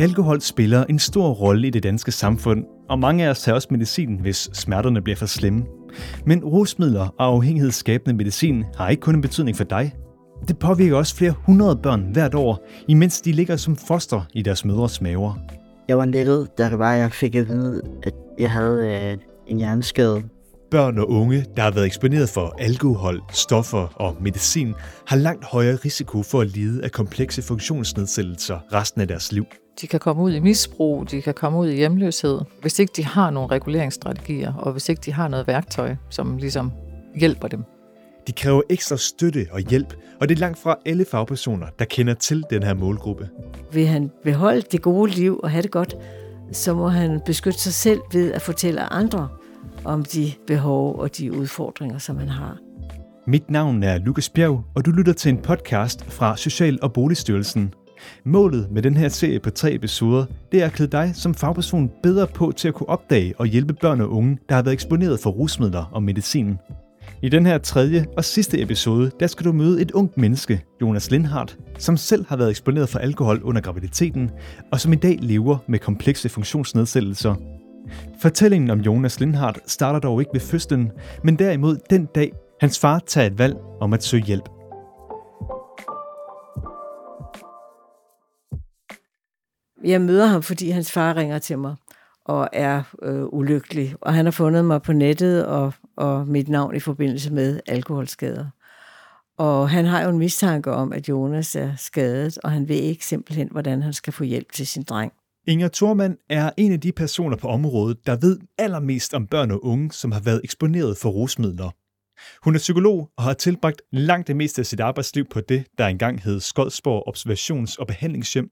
Alkohol spiller en stor rolle i det danske samfund, og mange af os tager også medicin, hvis smerterne bliver for slemme. Men rusmidler og afhængighedsskabende medicin har ikke kun en betydning for dig. Det påvirker også flere hundrede børn hvert år, imens de ligger som foster i deres mødres maver. Jeg var lettet, da det var, jeg fik at vide, at jeg havde øh, en hjerneskade. Børn og unge, der har været eksponeret for alkohol, stoffer og medicin, har langt højere risiko for at lide af komplekse funktionsnedsættelser resten af deres liv. De kan komme ud i misbrug, de kan komme ud i hjemløshed, hvis ikke de har nogle reguleringsstrategier, og hvis ikke de har noget værktøj, som ligesom hjælper dem. De kræver ekstra støtte og hjælp, og det er langt fra alle fagpersoner, der kender til den her målgruppe. Vil han beholde det gode liv og have det godt, så må han beskytte sig selv ved at fortælle andre om de behov og de udfordringer, som man har. Mit navn er Lukas Bjerg, og du lytter til en podcast fra Social- og Boligstyrelsen. Målet med den her serie på tre episoder, det er at klæde dig som fagperson bedre på til at kunne opdage og hjælpe børn og unge, der har været eksponeret for rusmidler og medicin. I den her tredje og sidste episode, der skal du møde et ungt menneske, Jonas Lindhardt, som selv har været eksponeret for alkohol under graviditeten, og som i dag lever med komplekse funktionsnedsættelser. Fortællingen om Jonas Lindhardt starter dog ikke ved fødslen, men derimod den dag, hans far tager et valg om at søge hjælp. Jeg møder ham, fordi hans far ringer til mig og er øh, ulykkelig. Og han har fundet mig på nettet og, og mit navn i forbindelse med alkoholskader. Og han har jo en mistanke om, at Jonas er skadet, og han ved ikke simpelthen, hvordan han skal få hjælp til sin dreng. Inger Thormand er en af de personer på området, der ved allermest om børn og unge, som har været eksponeret for rusmidler. Hun er psykolog og har tilbragt langt det meste af sit arbejdsliv på det, der engang hed Skodsborg Observations- og Behandlingshjem.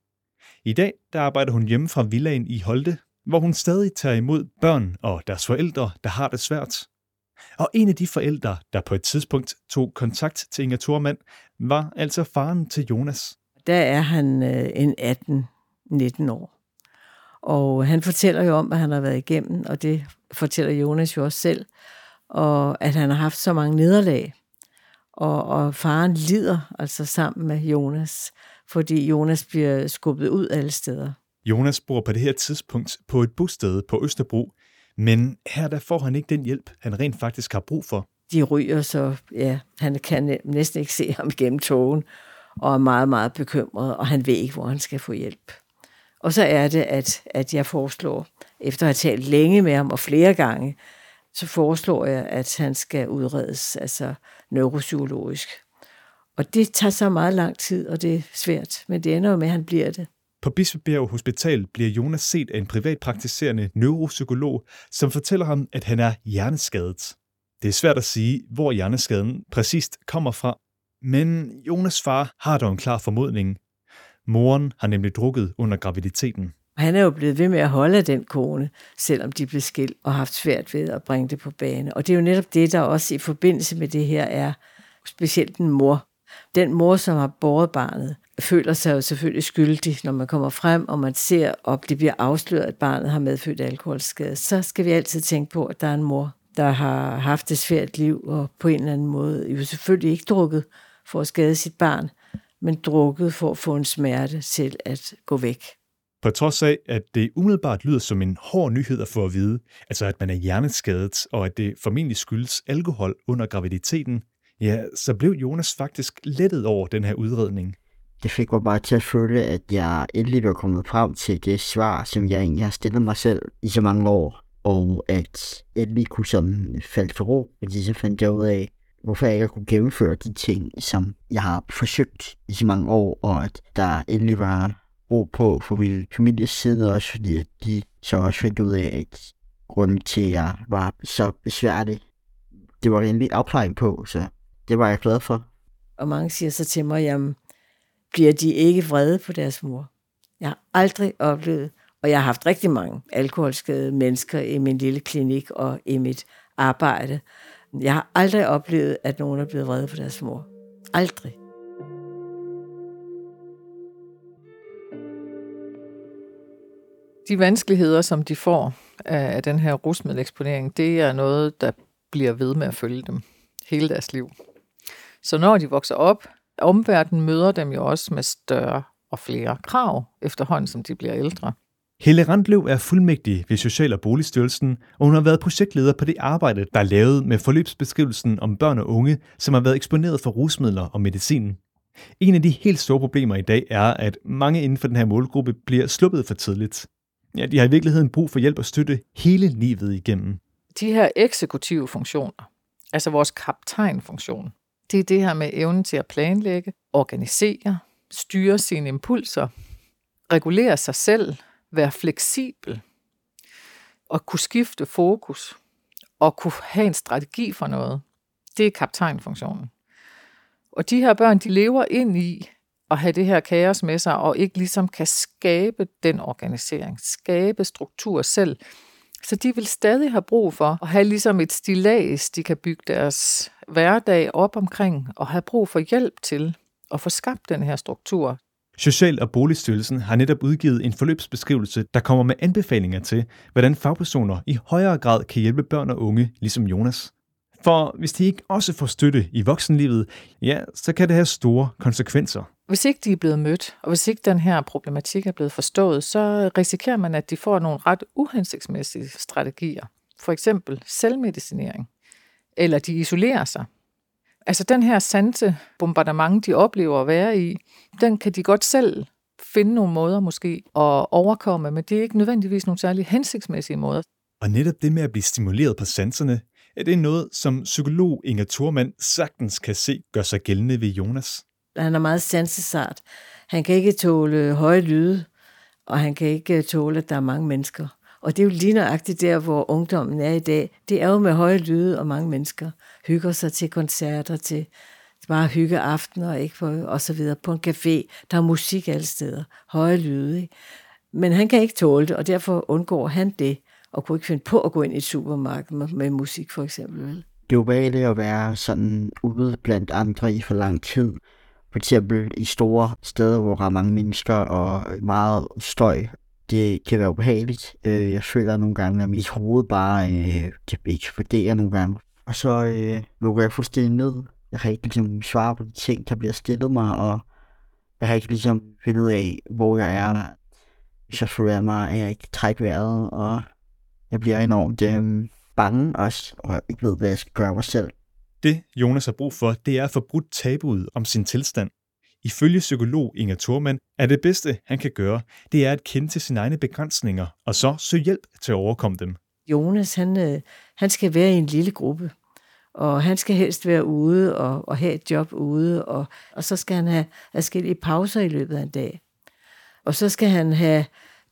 I dag der arbejder hun hjemme fra villaen i Holte, hvor hun stadig tager imod børn og deres forældre, der har det svært. Og en af de forældre, der på et tidspunkt tog kontakt til Inger Thormand, var altså faren til Jonas. Der er han øh, en 18-19 år. Og han fortæller jo om, hvad han har været igennem, og det fortæller Jonas jo også selv, og at han har haft så mange nederlag. Og, og faren lider altså sammen med Jonas, fordi Jonas bliver skubbet ud alle steder. Jonas bor på det her tidspunkt på et bosted på Østerbro, men her der får han ikke den hjælp, han rent faktisk har brug for. De ryger, så ja, han kan næsten ikke se ham gennem togen, og er meget, meget bekymret, og han ved ikke, hvor han skal få hjælp. Og så er det, at, at jeg foreslår, efter at have talt længe med ham og flere gange, så foreslår jeg, at han skal udredes, altså neuropsykologisk. Og det tager så meget lang tid, og det er svært, men det ender jo med, at han bliver det. På Bispebjerg Hospital bliver Jonas set af en privatpraktiserende neuropsykolog, som fortæller ham, at han er hjerneskadet. Det er svært at sige, hvor hjerneskaden præcist kommer fra, men Jonas far har dog en klar formodning. Moren har nemlig drukket under graviditeten. Han er jo blevet ved med at holde den kone, selvom de blev skilt og haft svært ved at bringe det på bane. Og det er jo netop det, der også i forbindelse med det her er specielt en mor. Den mor, som har båret barnet, føler sig jo selvfølgelig skyldig, når man kommer frem, og man ser, og det bliver afsløret, at barnet har medfødt alkoholskade. Så skal vi altid tænke på, at der er en mor, der har haft et svært liv, og på en eller anden måde jo selvfølgelig ikke drukket for at skade sit barn, men drukket for at få en smerte til at gå væk. På trods af, at det umiddelbart lyder som en hård nyhed at få at vide, altså at man er hjerneskadet, og at det formentlig skyldes alkohol under graviditeten, ja, så blev Jonas faktisk lettet over den her udredning. Det fik mig bare til at føle, at jeg endelig var kommet frem til det svar, som jeg egentlig har stillet mig selv i så mange år, og at endelig kunne sådan falde til ro, fordi så fandt jeg ud af, hvorfor jeg ikke kunne gennemføre de ting, som jeg har forsøgt i så mange år, og at der endelig var ro på for min families side også, fordi de så også fandt ud af, at grunden til, at jeg var så besværlig, det var endelig afklaring på, så det var jeg glad for. Og mange siger så til mig, jamen, bliver de ikke vrede på deres mor? Jeg har aldrig oplevet, og jeg har haft rigtig mange alkoholskadede mennesker i min lille klinik og i mit arbejde. Jeg har aldrig oplevet, at nogen er blevet vrede på deres mor. Aldrig. De vanskeligheder, som de får af den her rusmiddeleksponering, det er noget, der bliver ved med at følge dem hele deres liv. Så når de vokser op, omverdenen møder dem jo også med større og flere krav efterhånden, som de bliver ældre. Helle Randløv er fuldmægtig ved Social- og Boligstyrelsen, og hun har været projektleder på det arbejde, der er lavet med forløbsbeskrivelsen om børn og unge, som har været eksponeret for rusmidler og medicin. En af de helt store problemer i dag er, at mange inden for den her målgruppe bliver sluppet for tidligt. Ja, de har i virkeligheden brug for hjælp og støtte hele livet igennem. De her eksekutive funktioner, altså vores kaptajnfunktion, det er det her med evnen til at planlægge, organisere, styre sine impulser, regulere sig selv, være fleksibel og kunne skifte fokus og kunne have en strategi for noget. Det er kaptajnfunktionen. Og de her børn, de lever ind i at have det her kaos med sig, og ikke ligesom kan skabe den organisering, skabe struktur selv. Så de vil stadig have brug for at have ligesom et stillads, de kan bygge deres hverdag op omkring, og have brug for hjælp til at få skabt den her struktur. Social- og Boligstyrelsen har netop udgivet en forløbsbeskrivelse, der kommer med anbefalinger til, hvordan fagpersoner i højere grad kan hjælpe børn og unge, ligesom Jonas. For hvis de ikke også får støtte i voksenlivet, ja, så kan det have store konsekvenser. Hvis ikke de er blevet mødt, og hvis ikke den her problematik er blevet forstået, så risikerer man, at de får nogle ret uhensigtsmæssige strategier. For eksempel selvmedicinering. Eller de isolerer sig. Altså den her sanse bombardement, de oplever at være i, den kan de godt selv finde nogle måder måske at overkomme, men det er ikke nødvendigvis nogle særlig hensigtsmæssige måder. Og netop det med at blive stimuleret på sanserne, er det noget, som psykolog Inger Thormand sagtens kan se gør sig gældende ved Jonas. Han er meget sansesart. Han kan ikke tåle høje lyde, og han kan ikke tåle, at der er mange mennesker. Og det er jo lige nøjagtigt der, hvor ungdommen er i dag. Det er jo med høje lyde og mange mennesker. Hygger sig til koncerter, til bare hygge og ikke? For, og så videre. På en café. Der er musik alle steder. Høje lyde. Ikke? Men han kan ikke tåle det, og derfor undgår han det. Og kunne ikke finde på at gå ind i et supermarked med, med musik, for eksempel. Vel? Det er ubehageligt at være sådan ude blandt andre i for lang tid. For eksempel i store steder, hvor der er mange mennesker og meget støj det kan være ubehageligt. Øh, jeg føler nogle gange, at mit hoved bare øh, kan eksplodere nogle gange. Og så øh, lukker jeg fuldstændig ned. Jeg har ikke ligesom svar på de ting, der bliver stillet mig, og jeg har ikke ligesom fundet ud af, hvor jeg er. Så føler jeg mig, at jeg ikke trækker vejret, og jeg bliver enormt øh, bange også, og jeg ikke ved, hvad jeg skal gøre mig selv. Det, Jonas har brug for, det er at få brudt tabuet om sin tilstand. Ifølge psykolog Inger Thormand er det bedste, han kan gøre, det er at kende til sine egne begrænsninger, og så søge hjælp til at overkomme dem. Jonas, han, øh, han skal være i en lille gruppe, og han skal helst være ude og, og have et job ude, og, og så skal han have forskellige pauser i løbet af en dag. Og så skal han have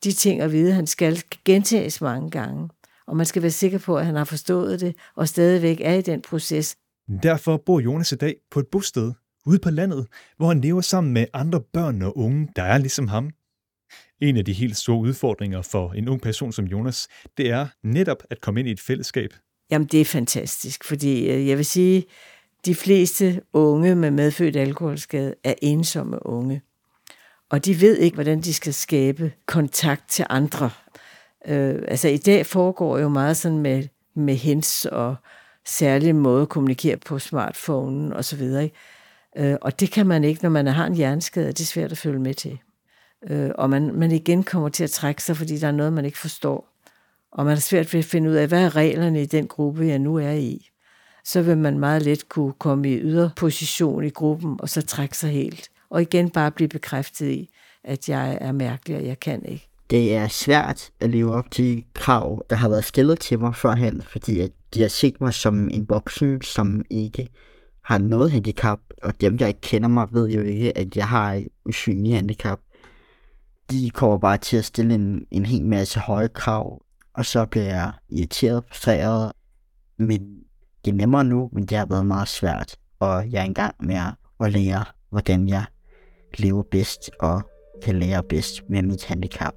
de ting at vide, han skal gentages mange gange. Og man skal være sikker på, at han har forstået det, og stadigvæk er i den proces. Derfor bor Jonas i dag på et bosted ude på landet, hvor han lever sammen med andre børn og unge, der er ligesom ham. En af de helt store udfordringer for en ung person som Jonas, det er netop at komme ind i et fællesskab. Jamen, det er fantastisk, fordi øh, jeg vil sige, de fleste unge med medfødt alkoholskade er ensomme unge. Og de ved ikke, hvordan de skal skabe kontakt til andre. Øh, altså i dag foregår jo meget sådan med, med hens og særlig måde at kommunikere på smartphonen og så videre. Ikke? Øh, og det kan man ikke, når man har en hjerneskade. Det er svært at følge med til. Øh, og man, man igen kommer til at trække sig, fordi der er noget, man ikke forstår. Og man har svært ved at finde ud af, hvad er reglerne i den gruppe, jeg nu er i. Så vil man meget let kunne komme i yderposition i gruppen, og så trække sig helt. Og igen bare blive bekræftet i, at jeg er mærkelig, og jeg kan ikke. Det er svært at leve op til krav, der har været stillet til mig førhen, fordi at de har set mig som en voksen, som ikke har noget handicap, og dem, der ikke kender mig, ved jo ikke, at jeg har et usynligt handicap. De kommer bare til at stille en, en hel masse høje krav, og så bliver jeg irriteret, frustreret. Men det er nemmere nu, men det har været meget svært, og jeg er engang med at lære, hvordan jeg lever bedst og kan lære bedst med mit handicap.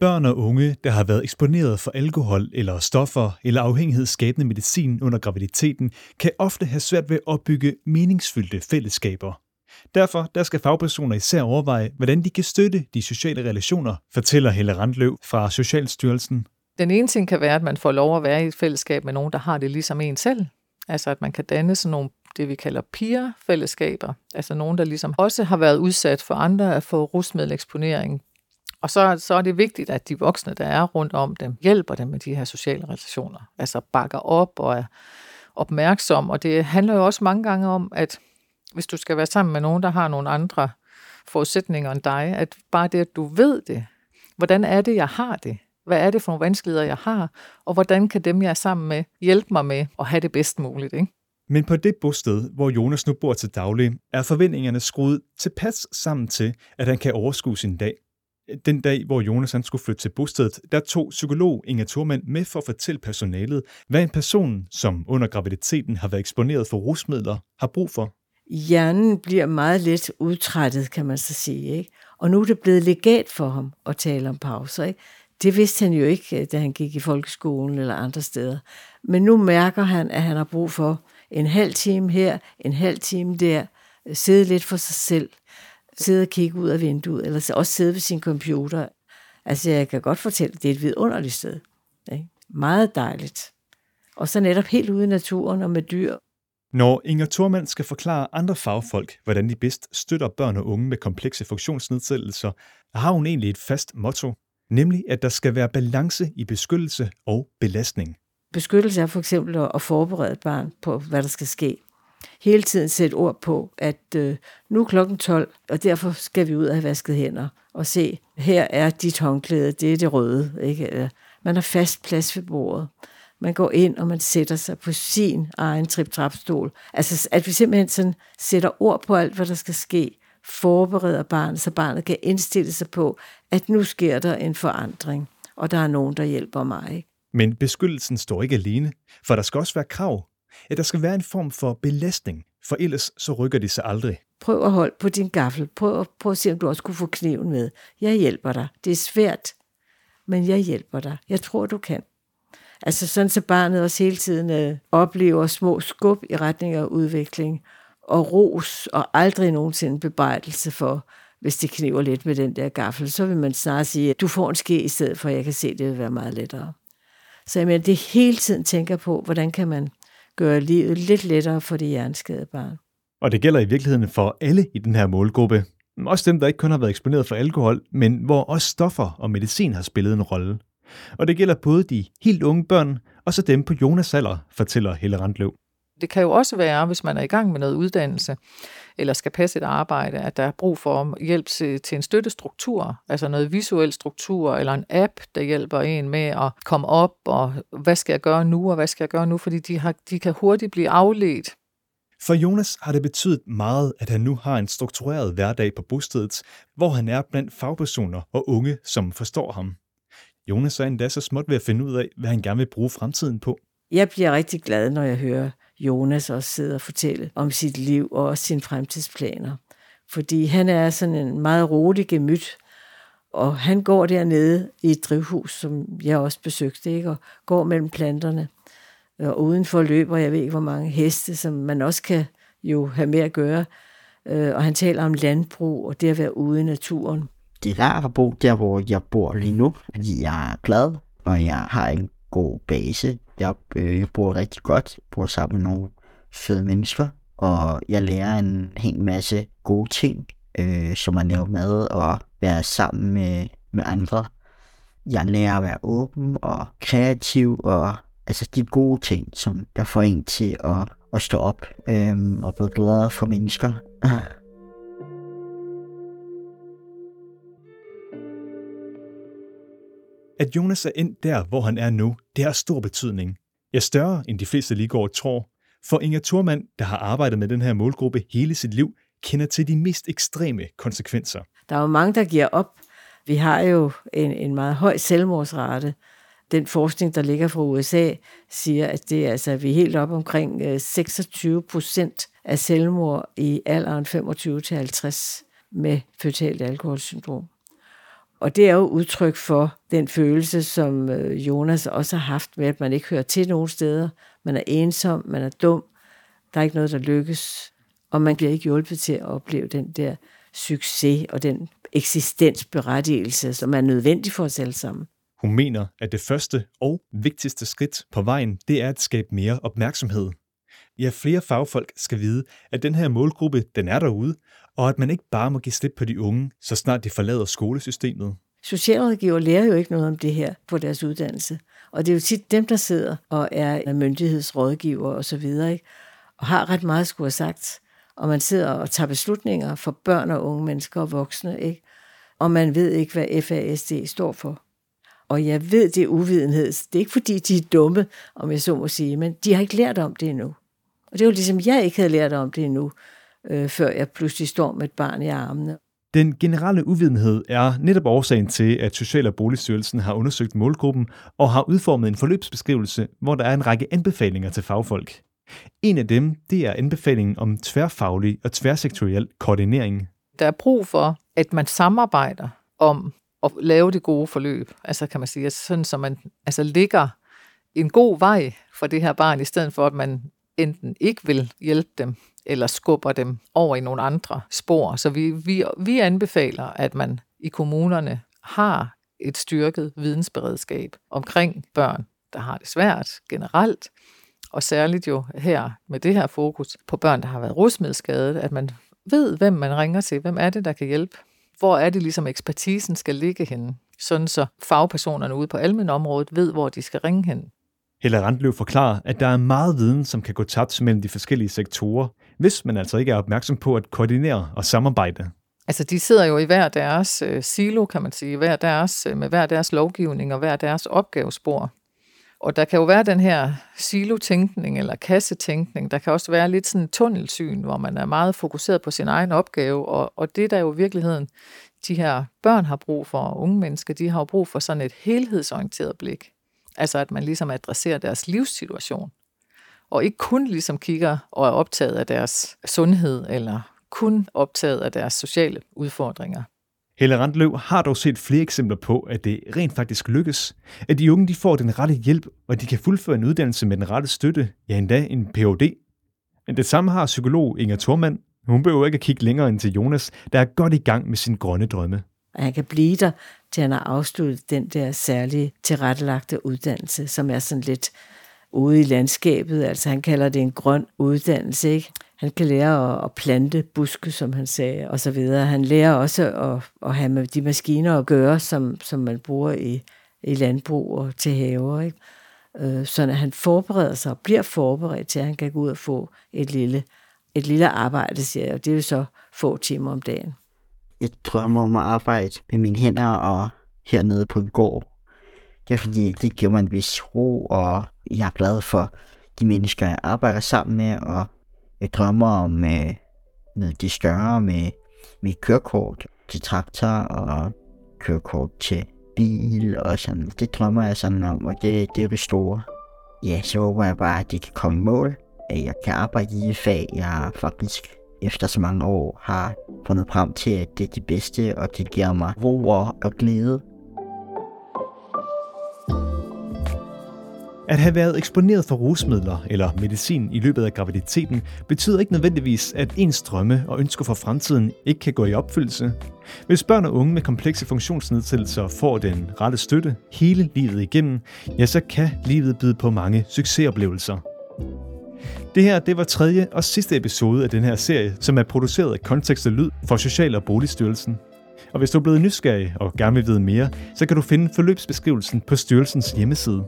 Børn og unge, der har været eksponeret for alkohol eller stoffer eller afhængighedsskabende medicin under graviditeten, kan ofte have svært ved at opbygge meningsfyldte fællesskaber. Derfor der skal fagpersoner især overveje, hvordan de kan støtte de sociale relationer, fortæller Helle Randløv fra Socialstyrelsen. Den ene ting kan være, at man får lov at være i et fællesskab med nogen, der har det ligesom en selv. Altså at man kan danne sådan nogle, det vi kalder peer-fællesskaber. Altså nogen, der ligesom også har været udsat for andre at få rusmiddeleksponering. Og så, så er det vigtigt, at de voksne, der er rundt om dem, hjælper dem med de her sociale relationer. Altså bakker op og er opmærksom. Og det handler jo også mange gange om, at hvis du skal være sammen med nogen, der har nogle andre forudsætninger end dig, at bare det, at du ved det, hvordan er det, jeg har det? Hvad er det for nogle vanskeligheder, jeg har? Og hvordan kan dem, jeg er sammen med, hjælpe mig med at have det bedst muligt? Ikke? Men på det bosted, hvor Jonas nu bor til daglig, er forventningerne skruet tilpas sammen til, at han kan overskue sin dag. Den dag, hvor Jonas han skulle flytte til bostedet, der tog psykolog Inger Thurmand med for at fortælle personalet, hvad en person, som under graviditeten har været eksponeret for rusmidler, har brug for. Hjernen bliver meget let udtrættet, kan man så sige. Ikke? Og nu er det blevet legat for ham at tale om pauser. Ikke? Det vidste han jo ikke, øh, da han gik i folkeskolen eller andre steder. Men nu mærker han, at han har brug for en halv time her, en halv time der, øh, sidde lidt for sig selv, sidde og kigge ud af vinduet, eller også sidde ved sin computer. Altså, jeg kan godt fortælle, at det er et vidunderligt sted. Ikke? Meget dejligt. Og så netop helt ude i naturen og med dyr. Når Inger Thormand skal forklare andre fagfolk, hvordan de bedst støtter børn og unge med komplekse funktionsnedsættelser, har hun egentlig et fast motto, nemlig at der skal være balance i beskyttelse og belastning. Beskyttelse er for eksempel at forberede et barn på, hvad der skal ske. Hele tiden sætte ord på, at øh, nu er klokken 12, og derfor skal vi ud og have vasket hænder og se, her er dit håndklæde, det er det røde. Ikke? Øh, man har fast plads ved bordet. Man går ind, og man sætter sig på sin egen trip-trap-stol. Altså, at vi simpelthen sådan sætter ord på alt, hvad der skal ske, forbereder barnet, så barnet kan indstille sig på, at nu sker der en forandring, og der er nogen, der hjælper mig. Men beskyttelsen står ikke alene, for der skal også være krav. At der skal være en form for belastning, for ellers så rykker de sig aldrig. Prøv at holde på din gaffel. Prøv, prøv at se, om du også kunne få kniven med. Jeg hjælper dig. Det er svært, men jeg hjælper dig. Jeg tror, du kan. Altså sådan, så barnet også hele tiden øh, oplever små skub i retning af udvikling, og ros, og aldrig nogensinde bebrejdelse for, hvis det kniver lidt med den der gaffel, så vil man snart sige, at du får en ske i stedet for, at jeg kan se, at det vil være meget lettere. Så jeg mener, det hele tiden tænker på, hvordan kan man gøre livet lidt lettere for det hjerneskadede barn. Og det gælder i virkeligheden for alle i den her målgruppe. Også dem, der ikke kun har været eksponeret for alkohol, men hvor også stoffer og medicin har spillet en rolle. Og det gælder både de helt unge børn, og så dem på Jonas alder, fortæller Helle Randløv. Det kan jo også være, hvis man er i gang med noget uddannelse, eller skal passe et arbejde, at der er brug for hjælp til, til en støttestruktur, altså noget visuel struktur, eller en app, der hjælper en med at komme op, og hvad skal jeg gøre nu, og hvad skal jeg gøre nu, fordi de, har, de kan hurtigt blive afledt. For Jonas har det betydet meget, at han nu har en struktureret hverdag på bostedet, hvor han er blandt fagpersoner og unge, som forstår ham. Jonas er endda så småt ved at finde ud af, hvad han gerne vil bruge fremtiden på. Jeg bliver rigtig glad, når jeg hører Jonas også sidde og fortælle om sit liv og også sine fremtidsplaner. Fordi han er sådan en meget rolig gemyt, og han går dernede i et drivhus, som jeg også besøgte, ikke? og går mellem planterne. Og udenfor løber, jeg ved ikke hvor mange heste, som man også kan jo have med at gøre. Øh, og han taler om landbrug og det at være ude i naturen. Det er rart at bo der, hvor jeg bor lige nu, fordi jeg er glad, og jeg har en god base. Jeg, øh, jeg bor rigtig godt, jeg bor sammen med nogle fede mennesker, og jeg lærer en hel masse gode ting, øh, som at lave mad og være sammen med, med andre. Jeg lærer at være åben og kreativ, og altså de gode ting, som der får en til at, at stå op øh, og blive glad for mennesker. At Jonas er ind der, hvor han er nu, det har stor betydning. Ja, større end de fleste lige går tror. For Inger Thurmand, der har arbejdet med den her målgruppe hele sit liv, kender til de mest ekstreme konsekvenser. Der er jo mange, der giver op. Vi har jo en, en meget høj selvmordsrate. Den forskning, der ligger fra USA, siger, at det er, altså, vi er helt op omkring øh, 26 procent af selvmord i alderen 25-50 med føtalt alkoholsyndrom. Og det er jo udtryk for den følelse, som øh, Jonas også har haft med, at man ikke hører til nogen steder. Man er ensom, man er dum, der er ikke noget, der lykkes, og man bliver ikke hjulpet til at opleve den der succes og den eksistensberettigelse, som er nødvendig for os alle sammen. Hun mener, at det første og vigtigste skridt på vejen, det er at skabe mere opmærksomhed. Ja, flere fagfolk skal vide, at den her målgruppe, den er derude, og at man ikke bare må give slip på de unge, så snart de forlader skolesystemet. Socialrådgiver lærer jo ikke noget om det her på deres uddannelse. Og det er jo tit dem, der sidder og er myndighedsrådgiver og så videre, ikke? og har ret meget skulle have sagt. Og man sidder og tager beslutninger for børn og unge mennesker og voksne, ikke? og man ved ikke, hvad FASD står for. Og jeg ved, det er uvidenhed. Det er ikke, fordi de er dumme, om jeg så må sige, men de har ikke lært om det endnu. Og det er jo ligesom, jeg ikke havde lært om det endnu, øh, før jeg pludselig står med et barn i armene. Den generelle uvidenhed er netop årsagen til, at Social- og Boligstyrelsen har undersøgt målgruppen og har udformet en forløbsbeskrivelse, hvor der er en række anbefalinger til fagfolk. En af dem, det er anbefalingen om tværfaglig og tværsektoriel koordinering. Der er brug for, at man samarbejder om at lave det gode forløb. Altså kan man sige, sådan så man altså ligger en god vej for det her barn, i stedet for at man enten ikke vil hjælpe dem, eller skubber dem over i nogle andre spor. Så vi, vi, vi anbefaler, at man i kommunerne har et styrket vidensberedskab omkring børn, der har det svært generelt, og særligt jo her med det her fokus på børn, der har været rusmiddelskadet, at man ved, hvem man ringer til, hvem er det, der kan hjælpe, hvor er det ligesom ekspertisen skal ligge henne, sådan så fagpersonerne ude på området ved, hvor de skal ringe hen. Helle Randløv forklarer, at der er meget viden, som kan gå tabt mellem de forskellige sektorer, hvis man altså ikke er opmærksom på at koordinere og samarbejde. Altså, de sidder jo i hver deres øh, silo, kan man sige, hver deres, øh, med hver deres lovgivning og hver deres opgavespor. Og der kan jo være den her silotænkning eller kassetænkning. Der kan også være lidt sådan en tunnelsyn, hvor man er meget fokuseret på sin egen opgave. Og, og det der jo i virkeligheden, de her børn har brug for, og unge mennesker, de har jo brug for sådan et helhedsorienteret blik. Altså at man ligesom adresserer deres livssituation. Og ikke kun ligesom kigger og er optaget af deres sundhed, eller kun optaget af deres sociale udfordringer. Helle Randløv har dog set flere eksempler på, at det rent faktisk lykkes, at de unge de får den rette hjælp, og de kan fuldføre en uddannelse med den rette støtte, ja endda en Ph.D. Men det samme har psykolog Inger Thormand. Hun behøver ikke at kigge længere end til Jonas, der er godt i gang med sin grønne drømme. At han kan blive der, til han har afsluttet den der særlige tilrettelagte uddannelse, som er sådan lidt ude i landskabet. Altså han kalder det en grøn uddannelse, ikke? Han kan lære at, at plante buske, som han sagde, og så videre. Han lærer også at, at have med de maskiner at gøre, som, som man bruger i, i landbrug og til haver. Ikke? Øh, så han forbereder sig og bliver forberedt til, at han kan gå ud og få et lille, et lille arbejde, siger jeg. Og det er jo så få timer om dagen. Jeg drømmer om at arbejde med mine hænder og hernede på en gård. Det er fordi, det giver mig en vis ro, og jeg er glad for de mennesker, jeg arbejder sammen med, og jeg drømmer om øh, noget det større med, mit kørekort til traktor og kørekort til bil og sådan. Det drømmer jeg sådan om, og det, det er det store. Ja, så håber jeg bare, at det kan komme i mål. At jeg kan arbejde i det fag, jeg faktisk efter så mange år har fundet frem til, at det er det bedste, og det giver mig ro og glæde. At have været eksponeret for rusmidler eller medicin i løbet af graviditeten betyder ikke nødvendigvis, at ens drømme og ønsker for fremtiden ikke kan gå i opfyldelse. Hvis børn og unge med komplekse funktionsnedsættelser får den rette støtte hele livet igennem, ja, så kan livet byde på mange succesoplevelser. Det her det var tredje og sidste episode af den her serie, som er produceret af Kontekst og Lyd for Social- og Boligstyrelsen. Og hvis du er blevet nysgerrig og gerne vil vide mere, så kan du finde forløbsbeskrivelsen på styrelsens hjemmeside.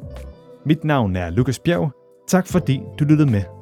Mit navn er Lukas Bjerg. Tak fordi du lyttede med.